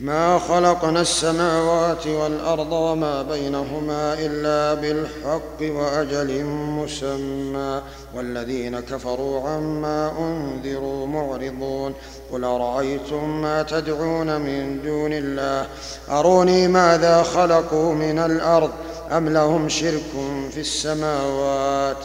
ما خلقنا السماوات والأرض وما بينهما إلا بالحق وأجل مسمى. والذين كفروا عما أنذروا معرضون. قل أرأيتم ما تدعون من دون الله؟ أروني ماذا خلقوا من الأرض؟ أم لهم شرك في السماوات؟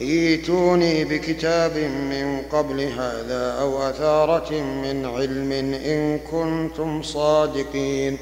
ايتوني بكتاب من قبل هذا أو أثارة من علم إن كنتم صادقين.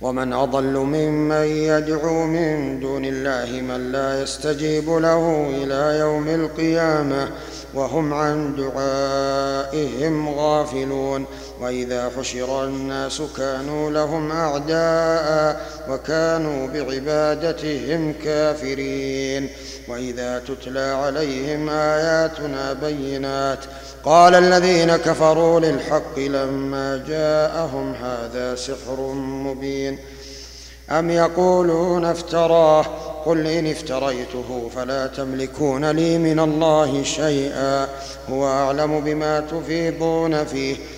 ومن أضل ممن يدعو من دون الله من لا يستجيب له إلى يوم القيامة وهم عن دعائهم غافلون. وإذا حشر الناس كانوا لهم أعداء وكانوا بعبادتهم كافرين وإذا تتلى عليهم آياتنا بينات قال الذين كفروا للحق لما جاءهم هذا سحر مبين أم يقولون افتراه قل إن افتريته فلا تملكون لي من الله شيئا هو أعلم بما تفيضون فيه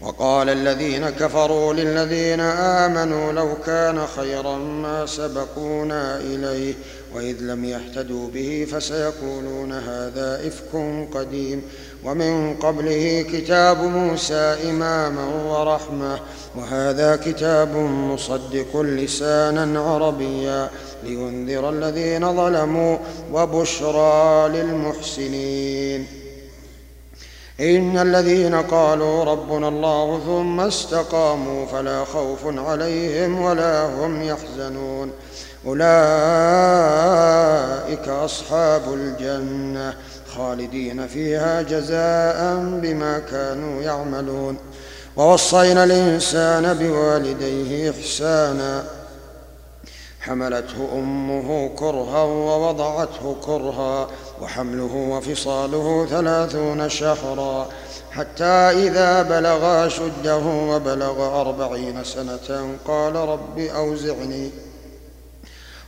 وقال الذين كفروا للذين آمنوا لو كان خيرا ما سبقونا إليه وإذ لم يهتدوا به فسيقولون هذا إفك قديم ومن قبله كتاب موسى إماما ورحمة وهذا كتاب مصدق لسانا عربيا لينذر الذين ظلموا وبشرى للمحسنين إن الذين قالوا ربنا الله ثم استقاموا فلا خوف عليهم ولا هم يحزنون. أولئك أصحاب الجنة خالدين فيها جزاء بما كانوا يعملون. ووصينا الإنسان بوالديه إحسانا. حملته أمه كرها ووضعته كرها. وحمله وفصاله ثلاثون شهرا حتى إذا بلغ أشده وبلغ أربعين سنة قال رب أوزعني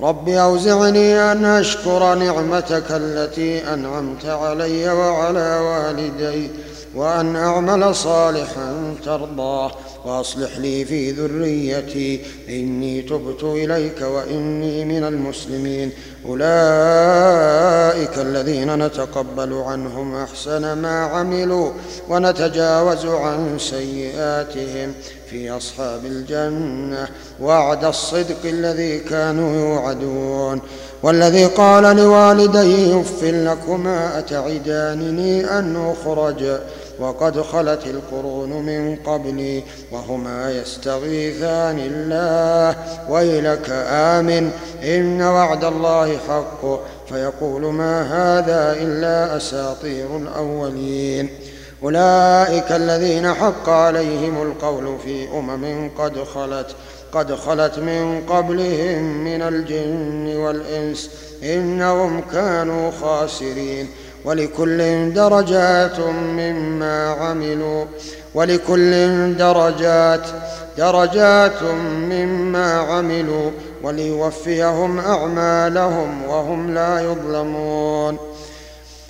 رب أوزعني أن أشكر نعمتك التي أنعمت علي وعلى والدي وأن أعمل صالحا ترضاه. واصلح لي في ذريتي. إني تبت إليك وإني من المسلمين. أولئك الذين نتقبل عنهم أحسن ما عملوا ونتجاوز عن سيئاتهم في أصحاب الجنة. وعد الصدق الذي كانوا يوعدون. والذي قال لوالديه اف لكما أتعدانني أن أخرج. وقد خلت القرون من قبلي وهما يستغيثان الله. ويلك آمن إن وعد الله حق. فيقول ما هذا إلا أساطير الأولين. أولئك الذين حق عليهم القول في أمم قد خلت قد خلت من قبلهم من الجن والإنس. إنهم كانوا خاسرين. ولكل درجات مما عملوا ولكل درجات درجات مما عملوا وليوفيهم أعمالهم وهم لا يظلمون.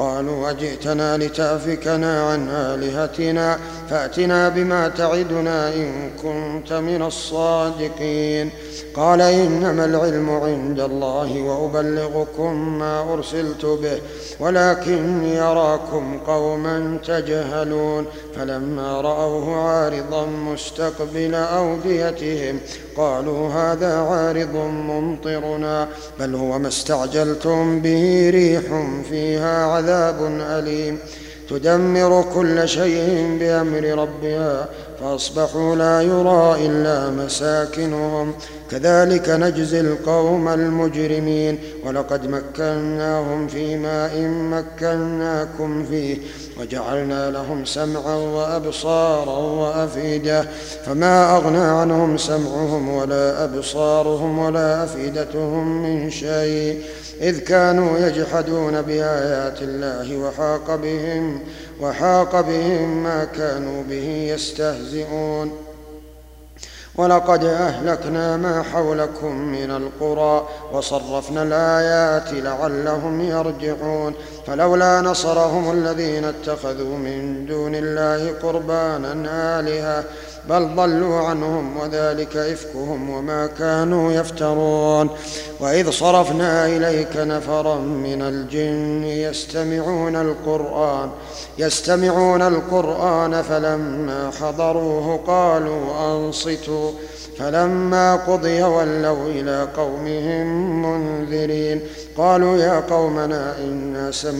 قالوا أجئتنا لتأفكنا عن آلهتنا فأتنا بما تعدنا إن كنت من الصادقين. قال إنما العلم عند الله وأبلغكم ما أرسلت به ولكن يراكم قوما تجهلون. فلما رأوه عارضا مستقبل أوديتهم قالوا هذا عارض ممطرنا بل هو ما استعجلتم به ريح فيها عذاب أليم. تدمر كل شيء بأمر ربها فأصبحوا لا يرى إلا مساكنهم. كذلك نجزي القوم المجرمين. ولقد مكناهم في ماء مكناكم فيه. وجعلنا لهم سمعا وأبصارا وأفئدة. فما أغنى عنهم سمعهم ولا أبصارهم ولا أفئدتهم من شيء. إذ كانوا يجحدون بآيات الله وحاق بهم وحاق بهم ما كانوا به يستهزئون. ولقد أهلكنا ما حولكم من القرى وصرفنا الآيات لعلهم يرجعون. فلولا نصرهم الذين اتخذوا من دون الله قربانا آلهة بل ضلوا عنهم وذلك إفكهم وما كانوا يفترون. وإذ صرفنا إليك نفرا من الجن يستمعون القرآن يستمعون القرآن فلما حضروه قالوا أنصتوا فلما قضي ولوا إلى قومهم منذرين. قالوا يا قومنا إنا سمعنا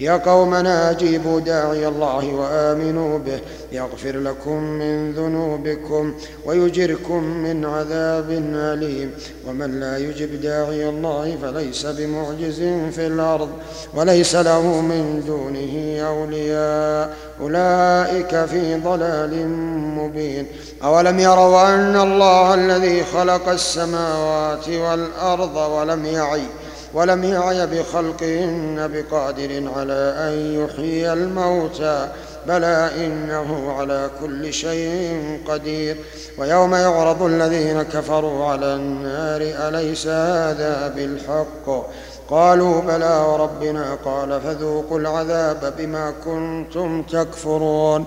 يا قومنا أجيبوا داعي الله وآمنوا به. يغفر لكم من ذنوبكم ويجركم من عذاب أليم. ومن لا يجب داعي الله فليس بمعجز في الأرض وليس له من دونه أولياء. أولئك في ضلال مبين. أولم يروا أن الله الذي خلق السماوات والأرض ولم يعي ولم يعي بخلقهن بقادر على أن يحيي الموتى بلى إنه على كل شيء قدير. ويوم يعرض الذين كفروا على النار أليس هذا بالحق؟ قالوا بلى وربنا قال فذوقوا العذاب بما كنتم تكفرون.